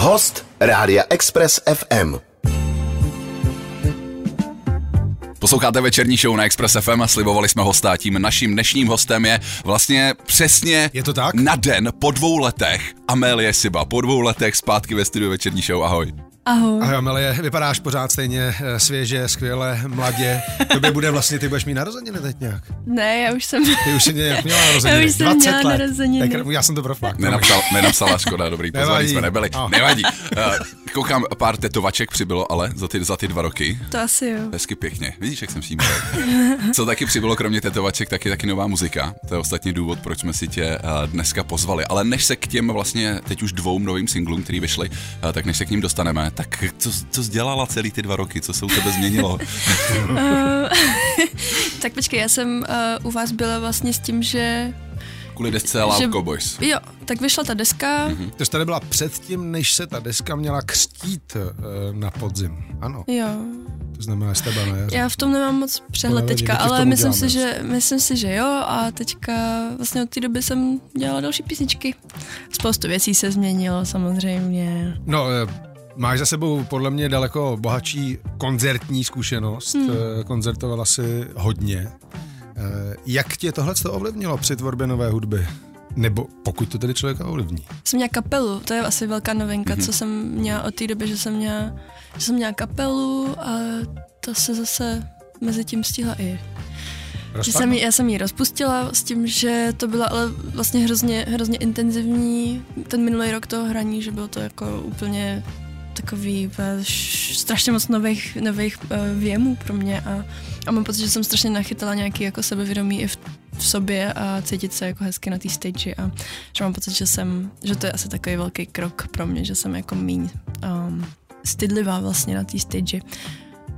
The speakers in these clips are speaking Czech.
Host Rádia Express FM. Posloucháte večerní show na Express FM a slibovali jsme hosta. Tím naším dnešním hostem je vlastně přesně Je to tak? na den po dvou letech Amélie Siba. Po dvou letech zpátky ve studiu večerní show. Ahoj. Ahoj. Ahoj Amelie, vypadáš pořád stejně eh, svěže, skvěle, mladě. Tobě bude vlastně, ty budeš mít narozeniny teď nějak. Ne, já už jsem... Ty už jsi nějak měla narozeniny. Já už jsem 20 měla let. narozeniny. Tak, já jsem to proflak. Nenapsal, nenapsala, škoda, dobrý, Nevadí. jsme nebyli. No. Nevadí. Uh, koukám, pár tetovaček přibylo, ale za ty, za ty dva roky. To asi jo. Hezky pěkně. Vidíš, jak jsem všímavý. Co taky přibylo, kromě tetovaček, taky taky nová muzika. To je ostatní důvod, proč jsme si tě eh, dneska pozvali. Ale než se k těm vlastně teď už dvou novým singlům, který vyšly, eh, tak než se k ním dostaneme, tak co, co jsi dělala celý ty dva roky? Co se u tebe změnilo? Tak počkej, já jsem uh, u vás byla vlastně s tím, že... Kvůli desce že Cowboys. Jo, tak vyšla ta deska. Mhm. To tady byla předtím, než se ta deska měla křtít eh, na podzim. Ano, Jo. to znamená tebe na jaře. Já v tom nemám moc přehled nevadí, teďka, ale myslím si, že, myslím si, že jo a teďka vlastně od té doby jsem dělala další písničky. Spoustu věcí se změnilo samozřejmě. No, eh, máš za sebou podle mě daleko bohatší koncertní zkušenost. Hmm. Koncertovala si hodně. Eh, Jak tě tohle ovlivnilo při tvorbě nové hudby? Nebo pokud to tedy člověka ovlivní. Jsem měla kapelu, to je asi velká novinka, Mhm. co jsem měla od té doby, že jsem měla, že jsem měla kapelu a to se zase mezi tím stihla i Že jsem, jí- já jsem ji rozpustila s tím, že to bylo ale vlastně hrozně, hrozně intenzivní ten minulý rok toho hraní, že bylo to jako úplně takový š- strašně moc nových, nových uh, věmů pro mě a, a mám pocit, že jsem strašně nachytala nějaký jako sebevědomí i v, v sobě a cítit se jako hezky na té stage a že mám pocit, že jsem, že to je asi takový velký krok pro mě, že jsem jako míň um, stydlivá vlastně na té stage.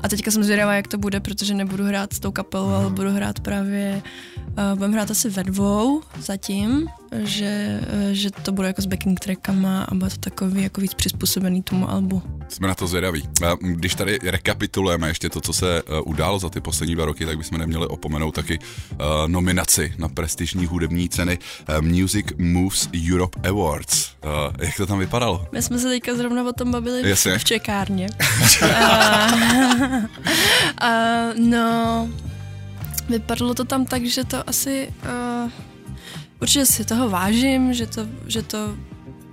A teďka jsem zvědavá, jak to bude, protože nebudu hrát s tou kapelou, ale budu hrát právě, uh, budeme hrát asi ve dvou zatím, že, uh, že to bude jako s backing trackama a bude to takový jako víc přizpůsobený tomu albu. Jsme na to zvědaví. Když tady rekapitulujeme ještě to, co se eh, událo za ty poslední dva roky, tak bychom neměli opomenout taky nominaci na prestižní hudební ceny Music Moves Europe Awards. Jak to tam vypadalo? My jsme se teďka zrovna o tom bavili Jasně. v čekárně. a, no, vypadlo to tam tak, že to asi... Uh, určitě si toho vážím, že to, že to,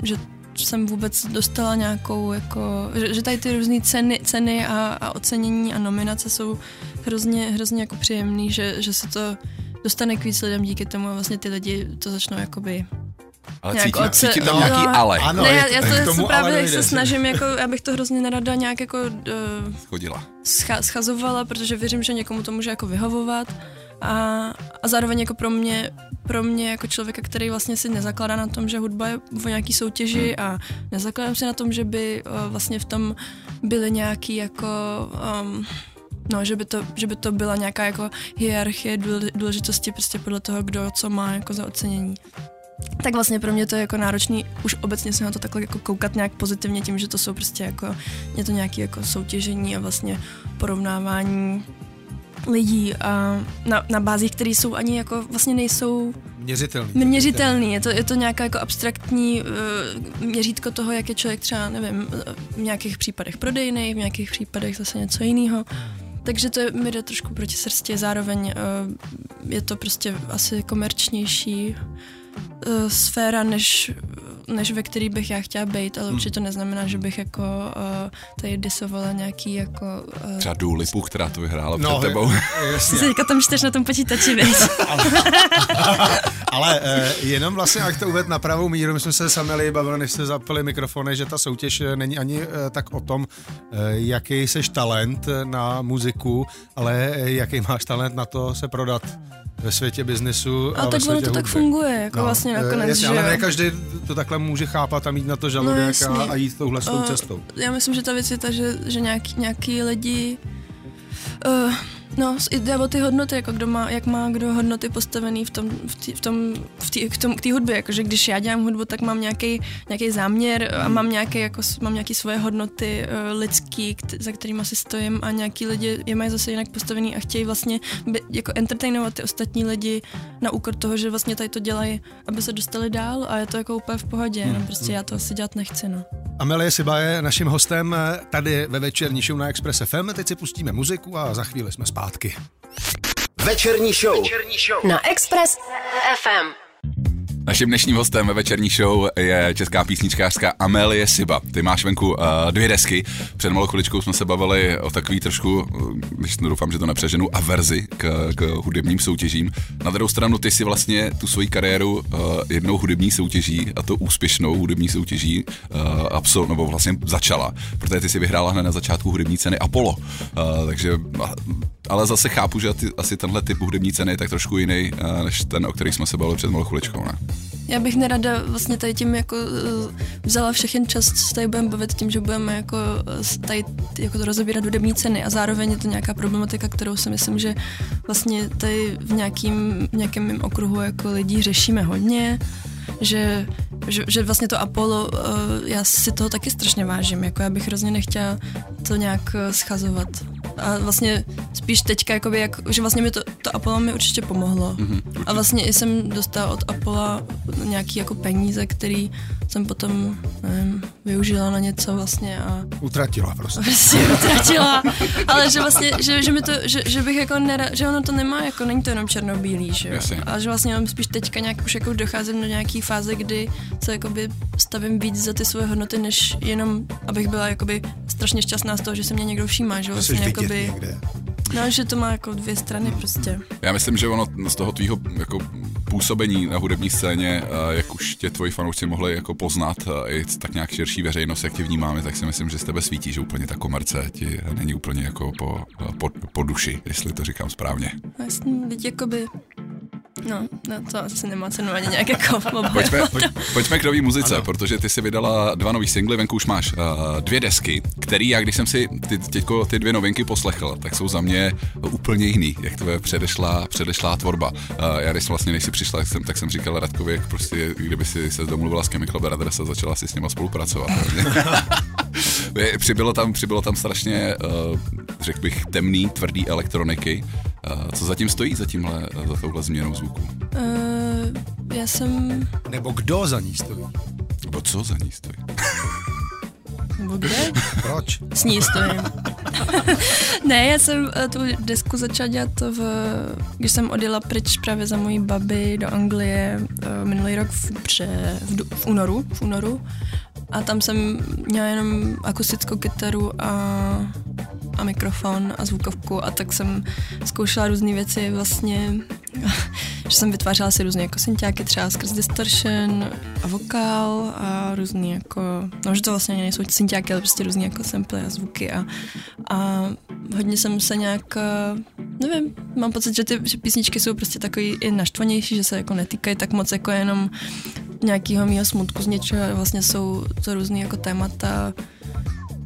že jsem vůbec dostala nějakou, jako, že, že tady ty různé ceny, ceny a, a ocenění a nominace jsou hrozně, hrozně jako příjemný, že, že se to dostane k víc lidem díky tomu a vlastně ty lidi to začnou jakoby Ale Nějak cítím, oce- cítím tam no. nějaký ale. Ano, ne, já, to- já k to tomu se právě ale se snažím, jako, já bych to hrozně nerada nějak jako uh, Chodila. scha- schazovala, protože věřím, že někomu to může jako vyhovovat a, a zároveň jako pro mě, pro mě jako člověka, který vlastně si nezakládá na tom, že hudba je o nějaký soutěži a nezakládám si na tom, že by uh, vlastně v tom byly nějaký jako um, No, že by, to, že by to byla nějaká jako hierarchie důle- důležitosti prostě podle toho, kdo co má jako za ocenění. Tak vlastně pro mě to je jako náročný už obecně se na to takhle jako koukat nějak pozitivně tím, že to jsou prostě jako, je to nějaké jako soutěžení a vlastně porovnávání lidí a na, na bázích, které jsou ani jako vlastně nejsou Měřitelný. měřitelný. Je to, je to nějaká jako abstraktní uh, měřítko toho, jak je člověk třeba, nevím, eh, v nějakých případech prodejný, v nějakých případech zase něco jiného. Takže to je, mi jde trošku proti srsti, zároveň uh, je to prostě asi komerčnější uh, sféra, než, než ve který bych já chtěla být, ale určitě to neznamená, že bych jako uh, tady disovala nějaký jako... Uh, Třeba Dua Lipu, která to vyhrála No, před tebou. Jasně. si teďka tam čteš na tom počítači, víš? Ale eh, jenom vlastně, jak to uved na pravou míru, my jsme se sami bavili, než jste zapili mikrofony, že ta soutěž není ani eh, tak o tom, eh, jaký seš talent na muziku, ale eh, jaký máš talent na to se prodat ve světě biznesu a Ale ve tak ono to tak hudby. funguje, jako vlastně eh, nakonec, jasně, že ale ne každý to takhle může chápat a mít na to žaludek jasně. a, a jít touhle Eh, cestou. Já myslím, že ta věc je ta, že, že nějaký, nějaký lidi uh, No, jde o ty hodnoty, jako kdo má, jak má kdo hodnoty postavený v tom, v tý, v tom, v tý, k, tom, k té hudbě, jakože když já dělám hudbu, tak mám nějaký, nějaký záměr a mám nějaký, jako, mám nějaký svoje hodnoty uh, lidský, kt- za kterými si stojím a nějaký lidi je mají zase jinak postavený a chtějí vlastně by, jako entertainovat ty ostatní lidi na úkor toho, že vlastně tady to dělají, aby se dostali dál a je to jako úplně v pohodě, jenom prostě já to asi dělat nechci, no. Amelie Siba je naším hostem tady ve večerní show na Express FM. Teď si pustíme muziku a za chvíli jsme zpátky. Večerní show. Večerní show. Na Express FM. Naším dnešním hostem ve večerní show je česká písničkářská Amelie Siba. Ty máš venku uh, dvě desky. Před malou chviličkou jsme se bavili o takový trošku, když doufám, že to nepřeženu, averzi k, k hudebním soutěžím. Na druhou stranu ty si vlastně tu svoji kariéru uh, jednou hudební soutěží, a to úspěšnou hudební soutěží, uh, absol, nebo vlastně začala, protože ty si vyhrála hned na začátku hudební ceny Apollo. Uh, takže ale zase chápu, že asi tenhle typ hudební ceny je tak trošku jiný, než ten, o který jsme se bavili před malou chviličkou, ne? Já bych nerada vlastně tady tím jako eh, vzala všechen čas, co tady budeme bavit tím, že budeme jako eh, tady jako to rozebírat hudební ceny a zároveň je to nějaká problematika, kterou si myslím, že vlastně tady v nějakým, nějakém mým okruhu jako lidí řešíme hodně, že, že, že vlastně to Apollo, eh, já si toho taky strašně vážím, jako já bych hrozně nechtěla to nějak schazovat a vlastně spíš teďka, jakoby, jak, že vlastně mi to, to Apollo mi určitě pomohlo. Mm-hmm, a vlastně i jsem dostala od Apollo nějaký jako peníze, který jsem potom, nevím, využila na něco vlastně a... Utratila prostě. Prostě utratila, ale že vlastně, že, že mi to, že, že bych jako nera, že ono to nemá, jako není to jenom černobílý, že jo. A že vlastně spíš teďka nějak už jako docházím do nějaký fáze, kdy se jakoby stavím víc za ty svoje hodnoty, než jenom, abych byla jakoby strašně šťastná z toho, že se mě někdo všímá, že vlastně jakoby... Někde. No, že to má jako dvě strany prostě. Já myslím, že ono z toho tvýho jako působení na hudební scéně, eh, jak už tě tvoji fanoušci mohli jako poznat eh, i tak nějak širší veřejnost, jak tě vnímáme, tak si myslím, že z tebe svítí, že úplně ta komerce ti není úplně jako po, po, po duši, jestli to říkám správně. Jasně, teď jakoby No, no, to asi nemá cenu ani nějak jako pojďme, pojď, pojďme k nový muzice, ano. protože ty si vydala dva nový singly, venku už máš uh, dvě desky, který já když jsem si ty, těko, ty dvě novinky poslechl, tak jsou za mě úplně jiný, jak tvoje předešlá, předešlá tvorba. Uh, já když vlastně než si přišla, tak jsem, tak jsem říkal Radkovi, jak prostě, kdyby si se domluvila s Chemical Brothers a začala si s nima spolupracovat. přibylo, tam, přibylo tam strašně, uh, řekl bych, temný, tvrdý elektroniky. Uh, co zatím stojí za tímhle, za touhle změnou zvuku? Uh, já jsem... Nebo kdo za ní stojí? Nebo co za ní stojí? Nebo kde? Proč? S ní stojím. ne, já jsem tu desku začala dělat v, když jsem odjela pryč právě za mojí babi do Anglie minulý rok v, pře, v, v únoru, v únoru a tam jsem měla jenom akustickou kytaru a, a mikrofon a zvukovku a tak jsem zkoušela různé věci vlastně, že jsem vytvářela si různé jako synťáky třeba skrz distortion a vokál a různý jako, no že to vlastně nejsou synťáky, ale prostě různé jako samply a zvuky a, a hodně jsem se nějak, nevím, mám pocit, že ty že písničky jsou prostě takový i naštvanější, že se jako netýkají tak moc jako jenom nějakého mýho smutku z něčeho, vlastně jsou to různé jako témata,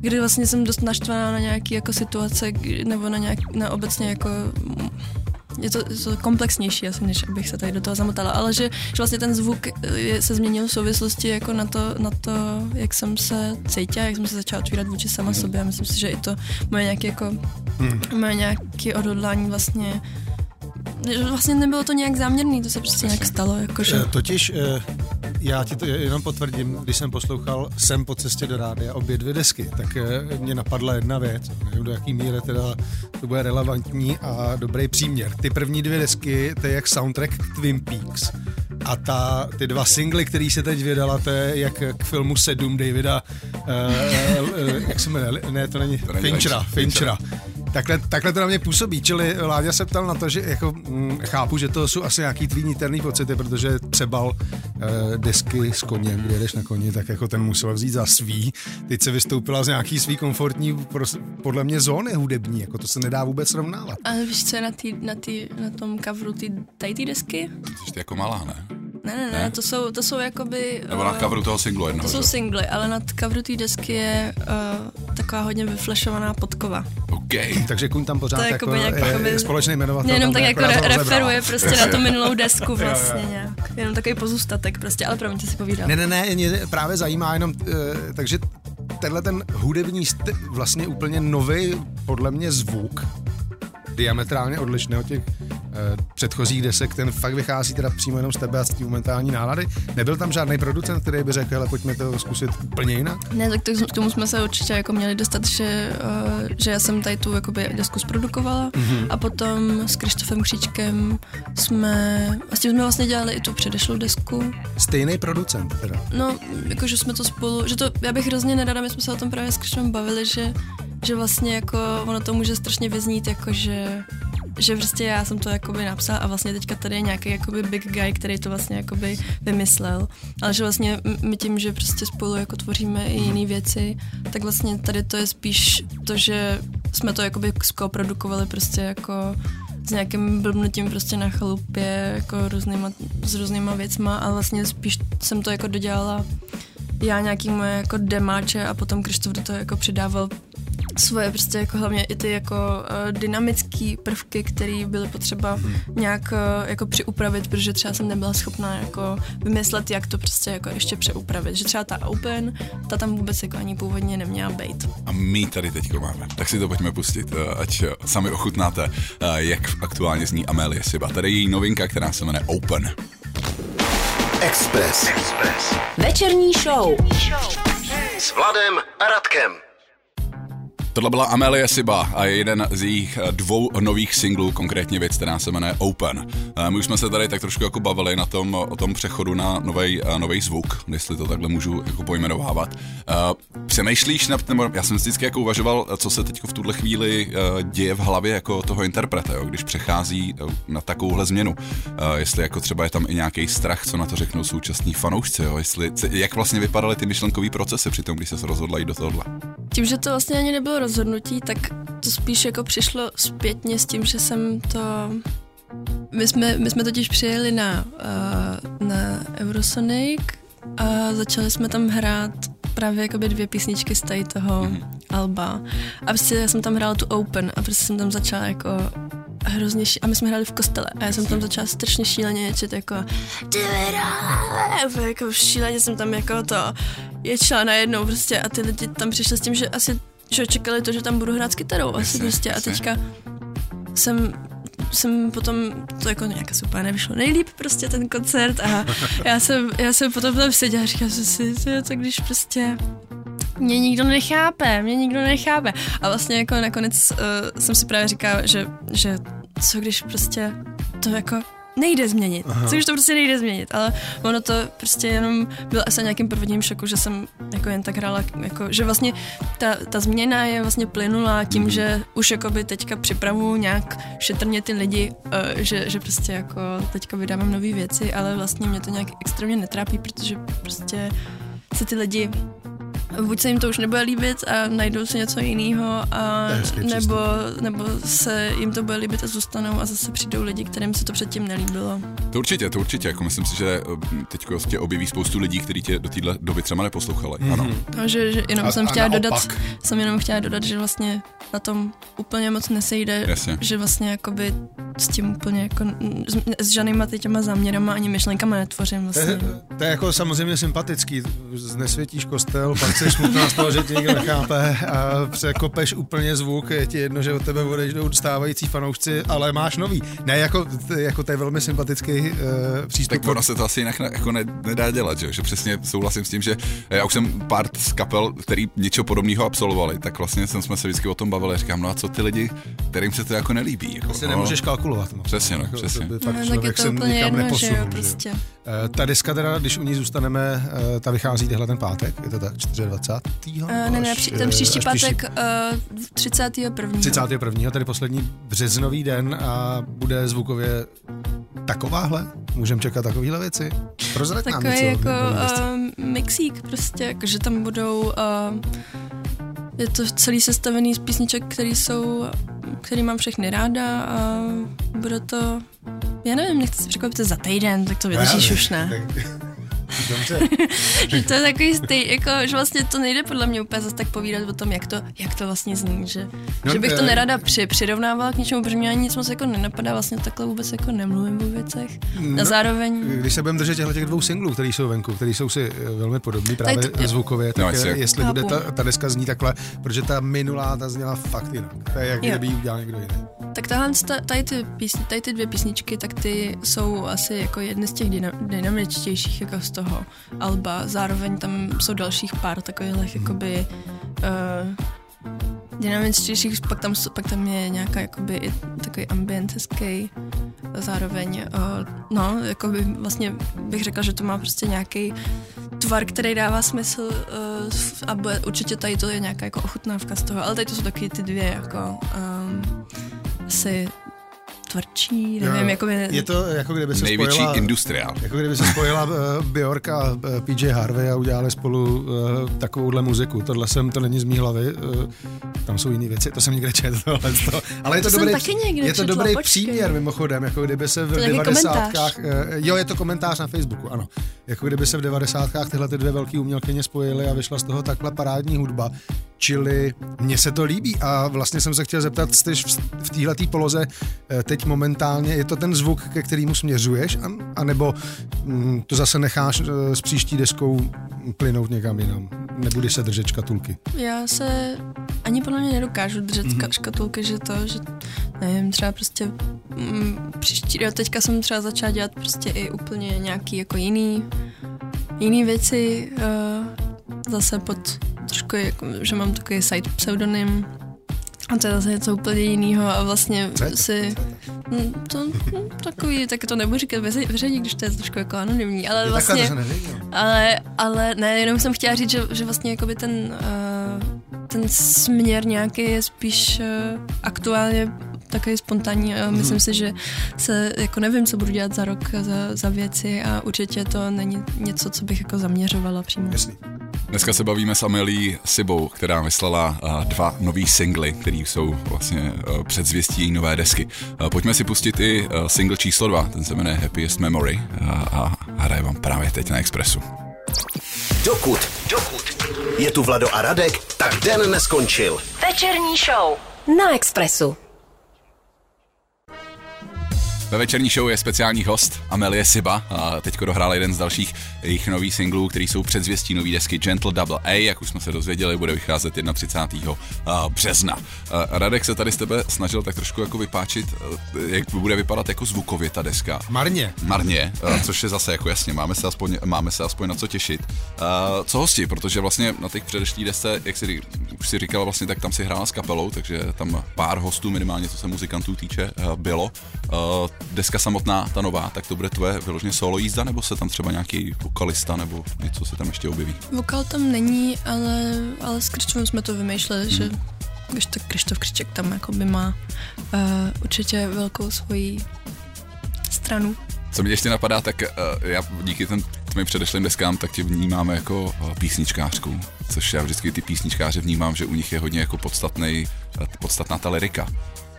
kdy vlastně jsem dost naštvaná na nějaké jako situace, nebo na, nějak, na obecně jako je to, je to komplexnější asi, než abych se tady do toho zamotala, ale že, že vlastně ten zvuk je, se změnil v souvislosti jako na to, na to, jak jsem se cítila, jak jsem se začala otvírat vůči sama mm. sobě a myslím si, že i to moje nějaké jako, mm. moje nějaké odhodlání vlastně Vlastně nebylo to nějak záměrný, to se prostě nějak stalo. Jakože... Eh, totiž eh, já ti to jenom potvrdím, když jsem poslouchal Sem po cestě do rádia obě dvě desky, tak eh, mě napadla jedna věc, nevím do jaký míry teda to bude relevantní a dobrý příměr. Ty první dvě desky, to je jak soundtrack k Twin Peaks. A ta, ty dva singly, který se teď vydala, to je jak k filmu Sedm Davida, uh, uh, jak se jmenuje, ne, to není, Finchera, Finchera. Takhle, takhle to na mě působí, čili Láďa se ptal na to, že jako, hm, chápu, že to jsou asi nějaký tvý niterný pocity, protože třeba eh, desky s koněm, kdy jedeš na koni, tak jako ten musel vzít za svý. Teď se vystoupila z nějaký svý komfortní, podle mě zóny hudební, jako to se nedá vůbec srovnávat. Ale víš, co je na, tý, na, tý, na tom coveru ty, tady ty desky? Ty jako malá, ne? Ne, ne, ne, ne, to jsou, to jsou jakoby... Nebo na coveru toho singlu jednoho. To jsou singly, ale na coveru té desky je uh, taková hodně vyflešovaná podkova. OK. Takže kuň tam pořád to jako, nějak, je, je společný jmenovatel. Jenom tak jako re- referuje prostě na tu minulou desku vlastně jo, jo. nějak. Jenom takový pozůstatek prostě, ale promiňte si povídal. Ne, ne, ne, mě právě zajímá jenom, uh, takže tenhle ten hudební, st- vlastně úplně nový, podle mě zvuk, diametrálně odlišný od těch předchozích desek, ten fakt vychází teda přímo jenom z tebe a z té momentální nálady. Nebyl tam žádný producent, který by řekl, ale pojďme to zkusit úplně jinak? Ne, tak k tomu jsme se určitě jako měli dostat, že, uh, že já jsem tady tu jakoby desku zprodukovala mm-hmm. a potom s Krištofem Kříčkem jsme, a s tím jsme vlastně dělali i tu předešlou desku. Stejný producent teda? No, jako že jsme to spolu, že to, já bych hrozně nerada, my jsme se o tom právě s Krištofem bavili, že, že vlastně jako ono to může strašně vyznít, jako že že prostě já jsem to jakoby napsal a vlastně teďka tady je nějaký jakoby big guy, který to vlastně jakoby vymyslel. Ale že vlastně my tím, že prostě spolu jako tvoříme i jiné věci, tak vlastně tady to je spíš to, že jsme to jakoby skoprodukovali prostě jako s nějakým blbnutím prostě na chalupě, jako různýma, s různýma věcma a vlastně spíš jsem to jako dodělala já nějaký moje jako demáče a potom Krištof do toho jako přidával svoje prostě jako hlavně i ty jako uh, dynamické prvky, které byly potřeba hmm. nějak uh, jako přiupravit, protože třeba jsem nebyla schopná jako vymyslet, jak to prostě jako ještě přeupravit. Že třeba ta Open, ta tam vůbec jako ani původně neměla být. A my tady teď máme, tak si to pojďme pustit, uh, ať sami ochutnáte, uh, jak aktuálně zní Amelie Siba. Tady je její novinka, která se jmenuje Open. Express. Express. Večerní show. S Vladem a Radkem. Tohle byla Amelie Siba a je jeden z jejich eh, dvou nových singlů, konkrétně věc, která se jmenuje Open. Eh, my už jsme se tady tak trošku jako bavili na tom, o tom přechodu na eh, nový zvuk, jestli to takhle můžu jako pojmenovávat. Přemýšlíš, nad, nebo já jsem vždycky jako uvažoval, co se teď v tuhle chvíli děje v hlavě jako toho interpreta, jo, když přechází na takovouhle změnu. Jestli jako třeba je tam i nějaký strach, co na to řeknou současní fanoušci, jo, jestli, jak vlastně vypadaly ty myšlenkové procesy při tom, když se rozhodla jít do tohohle. Tím, že to vlastně ani nebylo rozhodnutí, tak to spíš jako přišlo zpětně s tím, že jsem to... My jsme, my jsme totiž přijeli na, uh, na Eurosonic a začali jsme tam hrát právě jakoby dvě písničky z tady toho mm-hmm. alba. A prostě já jsem tam hrála tu Open a prostě jsem tam začala jako hrozně ší... a my jsme hráli v kostele a já jsem tam začala strašně šíleně ječet jako jako šíleně jsem tam jako to ječela najednou prostě a ty lidi tam přišli s tím, že asi že čekali to, že tam budu hrát s kytarou asi prostě a teďka jsem jsem potom, to jako nějak asi úplně nevyšlo nejlíp prostě ten koncert a já jsem, já jsem potom tam seděla a říkala jsem si, to když prostě mě nikdo nechápe, mě nikdo nechápe. A vlastně jako nakonec uh, jsem si právě říkala, že, že co když prostě to jako nejde změnit. Aha. Co když to prostě nejde změnit, ale ono to prostě jenom bylo asi nějakým prvním šoku, že jsem jako jen tak hrála, jako, že vlastně ta, ta změna je vlastně plynula tím, mm. že už jakoby teďka připravu nějak šetrně ty lidi, uh, že, že prostě jako teďka vydávám nové věci, ale vlastně mě to nějak extrémně netrápí, protože prostě se ty lidi buď se jim to už nebude líbit a najdou si něco jiného, a nebo, nebo se jim to bude líbit a zůstanou a zase přijdou lidi, kterým se to předtím nelíbilo. To určitě, to určitě. Jako myslím si, že eh, teď tě objeví spoustu lidí, kteří tě do téhle doby třeba neposlouchali. Mm-hmm. Ano. No, že, že jenom a, jsem chtěla dodat, jsem jenom chtěla dodat, že vlastně na tom úplně moc nesejde, Jasně. že vlastně jakoby s tím úplně jako s, s žádnýma těma záměrama ani myšlenkama netvořím vlastně. To je, to je jako samozřejmě sympatický, znesvětíš kostel, pak jsi smutná z toho, že tě nikdo nechápe a překopeš úplně zvuk, je ti jedno, že od tebe odejdou stávající fanoušci, ale máš nový. Ne, jako, jako to je velmi sympatický uh, přístup. Tak ono se to asi jinak jako ne, nedá dělat, že? že přesně souhlasím s tím, že já už jsem pár z kapel, který něčeho podobného absolvovali, tak vlastně jsem jsme se vždycky o tom bavili a říkám, no a co ty lidi, kterým se to jako nelíbí. Jako, Asi no, nemůžeš kalkulovat. No. Přesně, no, jako, přesně. To by fakt no, člověk se nikam jedno, neposunul. Že jo, prostě. Že? Uh, ta diska teda, když u ní zůstaneme, ta vychází tehle ten pátek, je to tak 24. Uh, ne, ne, při, ten příští pátek uh, 31. 31. tedy poslední březnový den a bude zvukově takováhle? Můžeme čekat takovéhle věci? Prozrať Takový něco, jako uh, mixík prostě, jako, že tam budou uh, je to celý sestavený z písniček, které jsou, který mám všechny ráda a bude to, já nevím, nechci si překvapit za týden, tak to vydržíš už ne. Dobře. že to je takový stej, jako, že vlastně to nejde podle mě úplně zase tak povídat o tom, jak to, jak to vlastně zní, že, no, že bych to nerada při, přirovnávala k něčemu, protože mě ani nic moc jako nenapadá, vlastně takhle vůbec jako nemluvím o věcech. No, a zároveň... Když se budeme držet těchto těch dvou singlů, které jsou venku, které jsou si eh, velmi podobné právě to, zvukově, tak no, jestli bude ta, ta deska zní takhle, protože ta minulá, ta zněla fakt jinak. To je jak kdyby ji udělal někdo jiný. Tak tahle, tady ty, písni, tady ty dvě písničky, tak ty jsou asi jako jedny z těch dynamičtějších jako z toho alba. Zároveň tam jsou dalších pár takových mm. jakoby uh, dynamičtějších, pak tam, pak tam je nějaká jakoby i takový ambient hezký, zároveň, uh, no, jakoby vlastně bych řekla, že to má prostě nějaký tvar, který dává smysl uh, a bude, určitě tady to je nějaká jako ochutnávka z toho, ale tady to jsou taky ty dvě jako um, asi tvrdší, nevím, jako by... Je to jako kdyby se Největší spojila... industriál. Jako kdyby se spojila uh, Bjork a uh, eh, PJ Harvey a udělali spolu uh, takovouhle muziku. Tohle jsem, to není z mý hlavy, uh, tam jsou jiné věci, to jsem někde četl, tohle to. Ale je to, to dobrý, je to dobrý příměr mimochodem, jako kdyby se v devadesátkách... Uh, jo, je to komentář na Facebooku, ano. Jako kdyby se v devadesátkách tyhle ty dvě velké umělkyně spojily a vyšla z toho takhle parádní hudba. Čili mně se to líbí a vlastně jsem se chtěl zeptat, jste v, v téhle poloze teď momentálně, je to ten zvuk, ke kterému směřuješ, anebo mm, to zase necháš eh, s příští deskou plynout někam jinam? Nebudeš se držet škatulky? Já se ani podle mě nedokážu držet mm-hmm. škatulky, že to, že nevím, třeba prostě mm, příští, jo, teďka jsem třeba začala dělat prostě i úplně nějaký jako jiný, jiný věci, uh, zase pod trošku, jako, že mám takový site pseudonym, a to je zase něco úplně jiného a vlastně Co? si... Hm, to, hm, takový, tak to nebudu říkat veřejně, když to je trošku jako anonymní, ale je vlastně... Takhle, ale, ale ne, jenom jsem chtěla říct, že, že vlastně jakoby ten, uh, ten směr nějaký je spíš uh, aktuálně takový spontánní a myslím mm. si, že se, jako nevím, co budu dělat za rok za, za věci a určitě to není něco, co bych jako zaměřovala přímo. Jasný. Dneska se bavíme s Amelí Sibou, která vyslala dva nový singly, které jsou vlastně uh, předzvěstí její nové desky. Uh, pojďme si pustit i uh, single číslo dva, ten se jmenuje Happiest Memory uh, a hraje vám právě teď na Expressu. Dokud, dokud je tu Vlado a Radek, tak den neskončil. Večerní show na Expressu. Ve večerní show je speciální host Amelie Siba a teďko dohrála jeden z dalších jejich nových singlů, který jsou předzvěstí nový desky Gentle Double A, jak už jsme se dozvěděli, bude vycházet 31. března. Radek se tady z tebe snažil tak trošku jako vypáčit, jak bude vypadat jako zvukově ta deska. Marně. Marně, což je zase jako jasně, máme se aspoň, máme se aspoň na co těšit. Co hosti, protože vlastně na těch předešlých desce, jak si, už si říkala, vlastně, tak tam si hrála s kapelou, takže tam pár hostů minimálně, co se muzikantů týče, bylo deska samotná, ta nová, tak to bude tvoje vyloženě solo jízda, nebo se tam třeba nějaký vokalista nebo něco se tam ještě objeví? Vokal tam není, ale, ale s Kričem jsme to vymýšleli, hmm. že když tak Krištof Kriček tam jako by má uh, určitě velkou svoji stranu. Co mě ještě napadá, tak uh, já díky těm tvým předešlým deskám, tak tě vnímáme jako uh, písničkářku, což já vždycky ty písničkáře vnímám, že u nich je hodně jako podstatný, podstatná ta lirika.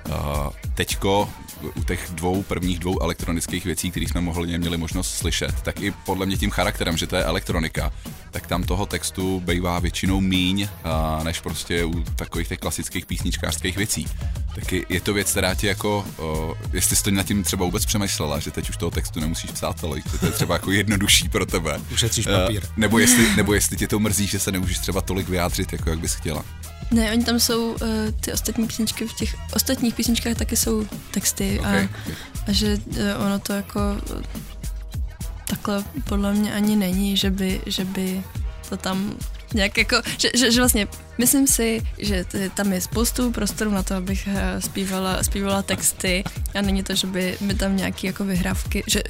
Uh, teďko u těch dvou prvních dvou elektronických věcí, které jsme mohli měli možnost slyšet, tak i podle mě tím charakterem, že to je elektronika, tak tam toho textu bývá většinou míň, a, než prostě u takových těch klasických písničkářských věcí. Taky je to věc, která ti jako, o, jestli jsi to nad tím třeba vůbec přemýšlela, že teď už toho textu nemusíš psát tolik, že to je třeba jako jednodušší pro tebe. Ušetříš papír. Uh, nebo jestli, nebo jestli tě to mrzí, že se nemůžeš třeba tolik vyjádřit, jako jak bys chtěla. Ne, oni tam jsou uh, ty ostatní písničky, v těch ostatních písničkách taky jsou texty okay, a, a že uh, ono to jako uh, takhle podle mě ani není, že by, že by to tam nějak jako, že, že, že vlastně myslím si, že tam je spoustu prostoru na to, abych zpívala, zpívala texty a není to, že by mi tam nějaký jako vyhrávky, že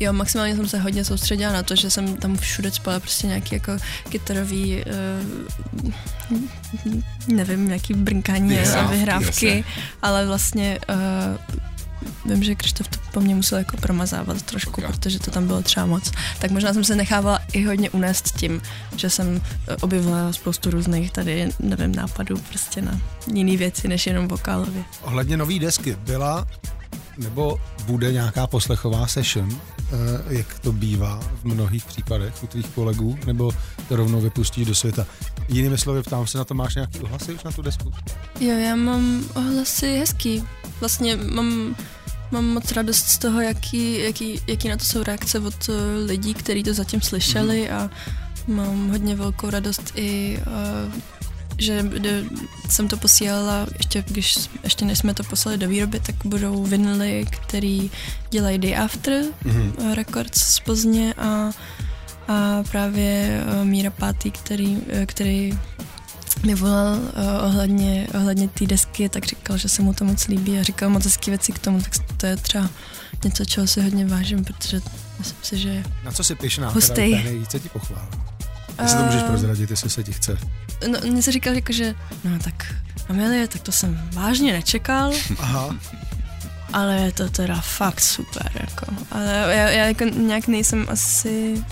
Jo, maximálně jsem se hodně soustředila na to, že jsem tam všude spala prostě nějaký jako kytarový, uh, nevím, nějaký brnkání a vyhrávky, ale vlastně uh, vím, že Krištof to po mně musel jako promazávat trošku, okay. protože to tam bylo třeba moc. Tak možná jsem se nechávala i hodně unést tím, že jsem eh, objevila spoustu různých tady, nevím, nápadů prostě na jiné věci, než jenom vokálově. Ohledně nový desky, byla nebo bude nějaká poslechová session, eh, jak to bývá v mnohých případech u tvých kolegů, nebo to rovnou vypustíš do světa. Jinými slovy, ptám se na to, máš nějaký ohlasy už na tu desku? Jo, já mám ohlasy hezký. Vlastně mám, mám moc radost z toho, jaký, jaký, jaký na to jsou reakce od eh, lidí, kteří to zatím slyšeli mm. a mám hodně velkou radost i uh, že jsem to posílala, ještě když ještě než jsme to poslali do výroby, tak budou vinily, který dělají Day After mm-hmm. Records z Plzně a, a právě eh, Míra Pátý, který, eh, který mi volal uh, ohledně, ohledně té desky, tak říkal, že se mu to moc líbí a říkal moc hezké věci k tomu, tak to je třeba něco, čeho si hodně vážím, protože myslím si, že Na co si pišná? Hustej. Teda nejvíce ti pochvál. Jestli to můžeš prozradit, jestli se ti chce. No, mě se říkal, jako, že no tak Amelie, tak to jsem vážně nečekal. Aha. Ale je to teda fakt super, jako. Ale já, já jako nějak nejsem asi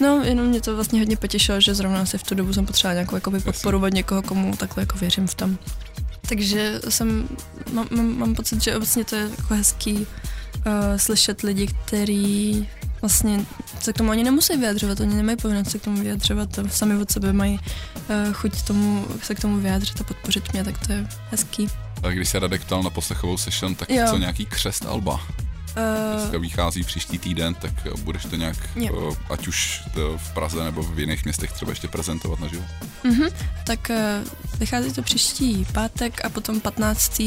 No, jenom mě to vlastně hodně potěšilo, že zrovna asi v tu dobu jsem potřebovala nějakou jakoby, podporu od někoho, komu takhle jako věřím v tom. Takže jsem, mám, mám, mám pocit, že obecně to je jako hezký uh, slyšet lidi, kteří vlastně se k tomu ani nemusí vyjadřovat, oni nemají povinnost se k tomu vyjadřovat, sami od sebe mají uh, chuť tomu, se k tomu vyjádřit a podpořit mě, tak to je hezký. A když se Radek ptal na poslechovou session, tak jo. co nějaký křest Alba? Uh, to vychází příští týden, tak budeš to nějak, uh, ať už to v Praze nebo v jiných městech třeba ještě prezentovat naživo? Uh-huh. Tak uh, vychází to příští pátek a potom 15.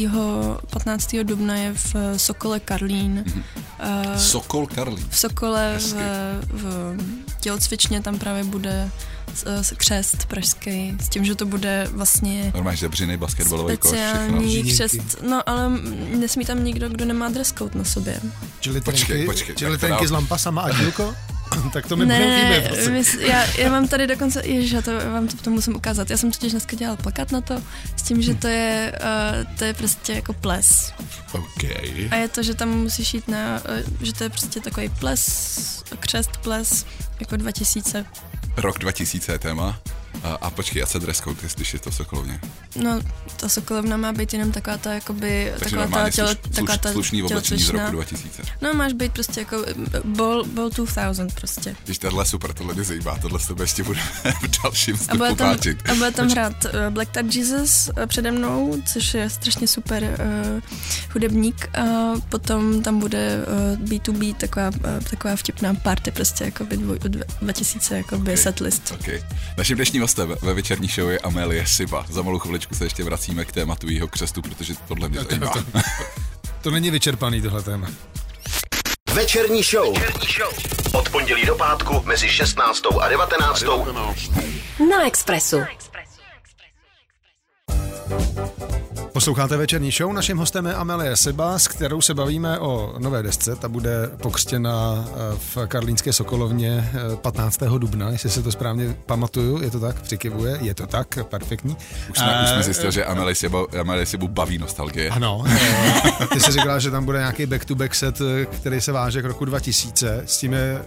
15. dubna je v Sokole Karlín. Uh-huh. Uh, Sokol Karlín? V Sokole v, v tělocvičně tam právě bude křest pražský, s tím, že to bude vlastně... Normálně žebřiny, basketbalový koš, Speciální křest, no ale nesmí tam nikdo, kdo nemá dress code na sobě. Čili počkej, tenky, počkej, čili tenky s lampasama a dílko? tak to mi ne, bude chybět. Mys, já, já mám tady dokonce, ježiš, já to, vám to potom musím ukázat. Já jsem totiž dneska dělal plakat na to, s tím, že to je, uh, to je prostě jako ples. Okay. A je to, že tam musíš jít na, uh, že to je prostě takový ples, křest ples, jako 2000 Rok 2000 je téma. A, a počkej, a se dress code, když je to Sokolovně? No, ta Sokolovna má být jenom taková ta, jakoby, Takže taková ta, tělo, sluš, taková ta slušný oblečení z roku 2000. No, máš být prostě jako ball, ball 2000 prostě. Když tohle super, tohle mě zajímá, tohle s tebe ještě budeme v dalším vstupu a bude tam, páčit. A bude tam hrát uh, Black Tat Jesus uh, přede mnou, což je strašně super uh, hudebník. A potom tam bude uh, B2B, taková, uh, taková vtipná party, prostě jako 2000, jako okay. setlist. Okay. Naším dnešním hostem ve večerní show je Amelie Siba. Za malou chviličku se ještě vracíme k tématu jeho křestu, protože tohle mě zajímá. To, to, to není vyčerpaný tohle téma. Večerní show. Večerní show. Od pondělí do pátku mezi 16. a 19. Na Expressu. Na Expressu. Posloucháte večerní show, naším hostem je Amelie Seba, s kterou se bavíme o nové desce, ta bude pokřtěna eh, v Karlínské Sokolovně 15. Eh, dubna, jestli se to správně pamatuju, je to tak, přikivuje, je to tak, perfektní. Už jsme, uh, už jsme zjistili, že Amelie Seba, Amelie Sebu baví nostalgie. Ano, ty jsi říkala, že tam bude nějaký back-to-back set, který se váže k roku 2000, s tím je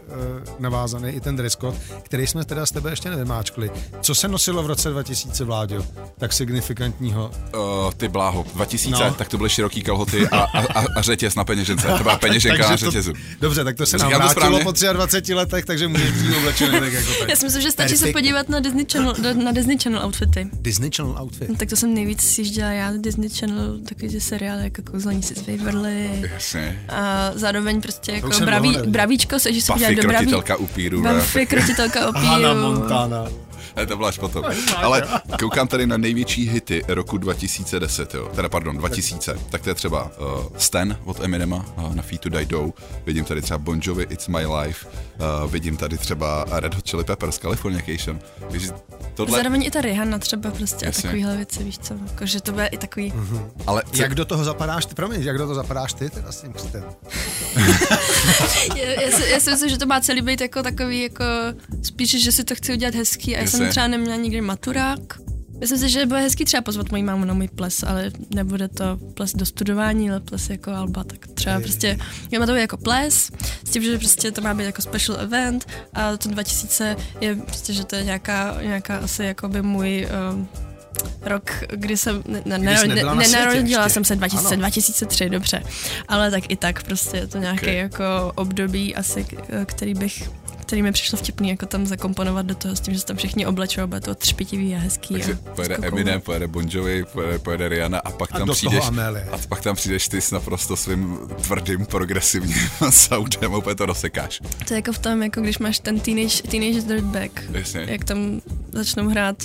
navázaný i ten dress code, který jsme teda s tebe ještě nevymáčkli. Co se nosilo v roce 2000, Vláďo, tak signifikantního? Uh, ty bláho, 2000, no. tak to byly široký kalhoty a, a, a, a řetěz na peněžence. To byla peněženka na řetězu. To, dobře, tak to se nám vrátilo po 23 letech, takže můžeš přijít oblečený tak jako tak. Já si myslím, že stačí Perfect. se podívat na Disney Channel, na Disney Channel outfity. Disney Channel outfit? No, tak to jsem nejvíc sjížděla já, Disney Channel, takový ty seriály jako Kouzlení si z Waverly. Jasně. A zároveň prostě jako braví, bravíčko se, že se podívat do braví. krotitelka upíru. Buffy, krotitelka upíru. Hannah Montana. to byla až potom. Ale koukám tady na největší hity roku 2010, jo. Teda pardon, 2000. Tak to je třeba uh, Stan od Eminema uh, na Feet to Die Dough. Vidím tady třeba Bon Jovi, It's My Life. Uh, vidím tady třeba Red Hot Chili Peppers, Californication. Takže tohle... Zároveň i ta Rihanna třeba prostě Jasně. a takovýhle věci, víš co, jako, že to bude i takový... Mm-hmm. Ale co... Jak do toho zapadáš ty, promiň, jak do toho zapadáš ty teda s tím já, já, si, já si myslím, že to má celý být jako takový, jako spíš, že si to chci udělat hezký a já jsem třeba neměla nikdy maturák. Myslím si, že bude hezký třeba pozvat moji mámu na můj ples, ale nebude to ples do studování, ale ples jako alba, tak třeba prostě, já to jako ples, s tím, že prostě to má být jako special event a to 2000 je prostě, že to je nějaká, nějaká asi jako by můj um, rok, kdy jsem ne, ne, ne, nenarodila jsem se 2000, 2003, dobře, ale tak i tak prostě je to nějaký okay. jako období asi, který bych který mi přišlo vtipný, jako tam zakomponovat do toho s tím, že se tam všichni oblečou, a bude to třpitivý a hezký. Takže a pojede Eminem, pojede Bon Jovi, pojede, pojede Rihanna a pak a tam přijdeš a pak tam přijdeš ty s naprosto svým tvrdým progresivním soundem a úplně to dosekáš. To je jako v tom, jako když máš ten teenage, teenage dirtbag, Jasně. jak tam začnou hrát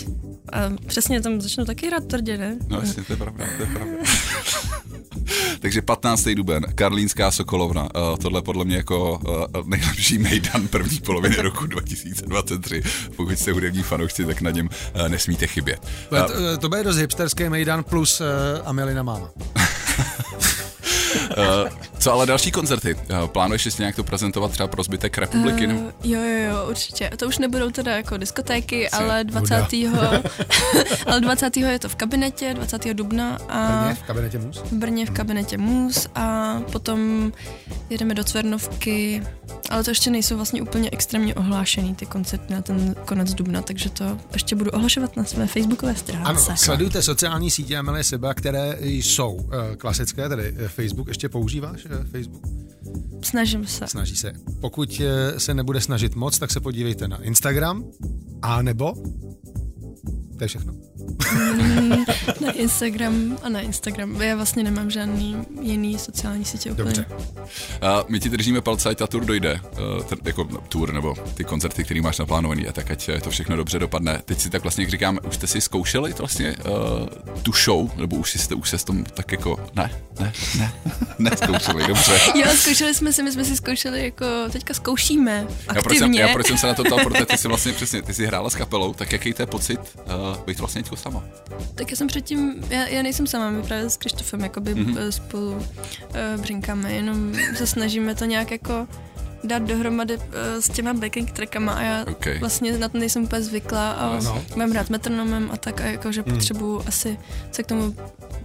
A přesně tam začnu taky hrát tvrdě, ne? No jasně, to je pravda, to je pravda. Takže 15. duben, Karlínská Sokolovna. Uh, tohle podle mě jako uh, nejlepší mejdan první poloviny roku 2023. Pokud jste hudební fanoušci, tak na něm uh, nesmíte chybět. Uh, to, to bude dost hipsterský mejdan plus uh, Amelina máma. Uh, co ale další koncerty? Uh, plánuješ si nějak to prezentovat třeba pro zbytek republiky? Uh, jo, jo, jo, určitě. To už nebudou teda jako diskotéky, Jsi ale 20. ale 20. je to v kabinetě, 20. dubna. A v Brně v kabinetě Mus? V Brně v kabinetě Mus a potom jedeme do Cvernovky, ale to ještě nejsou vlastně úplně extrémně ohlášený ty koncerty na ten konec dubna, takže to ještě budu ohlašovat na své facebookové stránce. Ano, sledujte sociální sítě Amelie Seba, které jsou klasické, tedy Facebook. Ještě používáš uh, Facebook? Snažím se. Snaží se. Pokud uh, se nebude snažit moc, tak se podívejte na Instagram, a nebo to je všechno. na Instagram a na Instagram. Já vlastně nemám žádný jiný sociální sítě úplně. Dobře. A my ti držíme palce, ať ta tour dojde, uh, ten, jako tour nebo ty koncerty, které máš naplánovaný, a tak ať to všechno dobře dopadne. Teď si tak vlastně, jak říkám, už jste si zkoušeli to vlastně uh, tu show, nebo už jste už se s tom tak jako, ne, ne, ne, neskoušeli, dobře. Jo, zkoušeli jsme si, my jsme si zkoušeli jako, teďka zkoušíme aktivně. Já proč jsem, já proč jsem se na to ptal, protože ty jsi vlastně přesně, ty jsi hrála s kapelou, tak jaký to je pocit uh, být vlastně sama? Tak já jsem předtím, já, já nejsem sama, my právě s Krištofem jakoby mm-hmm. spolu uh, břinkáme, jenom se snažíme to nějak jako dát dohromady uh, s těma backing trackama a já okay. vlastně na to nejsem úplně zvyklá a no. mám rád metronomem a tak a jakože mm. potřebuju asi se k tomu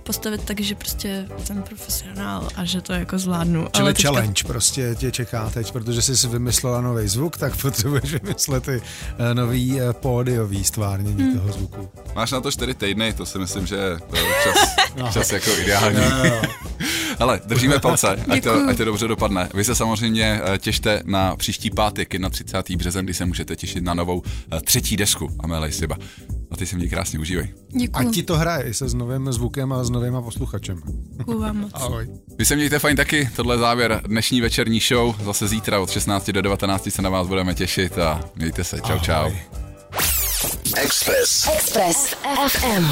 postavit tak, že prostě jsem profesionál a že to jako zvládnu. Čili Ale teďka... challenge prostě tě čeká teď, protože jsi vymyslela nový zvuk, tak potřebuješ vymyslet i uh, nový uh, pódiový stvárnění hmm. toho zvuku. Máš na to čtyři týdny, to si myslím, že je čas, no. čas jako ideální. No, no. Ale držíme palce, ať to, ať to dobře dopadne. Vy se samozřejmě těšte na příští pátek, na 30. březen, kdy se můžete těšit na novou třetí desku Amelie Siba. A ty se mě krásně užívej. Děkuji. A ti to hraje se s novým zvukem a s novýma posluchačem. Děkuji vám moc. Ahoj. Vy se mějte fajn taky, tohle je závěr dnešní večerní show. Zase zítra od 16 do 19 se na vás budeme těšit a mějte se. Čau, Ahoj. čau. Express. Express FM.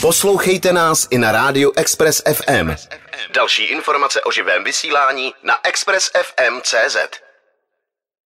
Poslouchejte nás i na rádiu Express FM. Další informace o živém vysílání na expressfm.cz.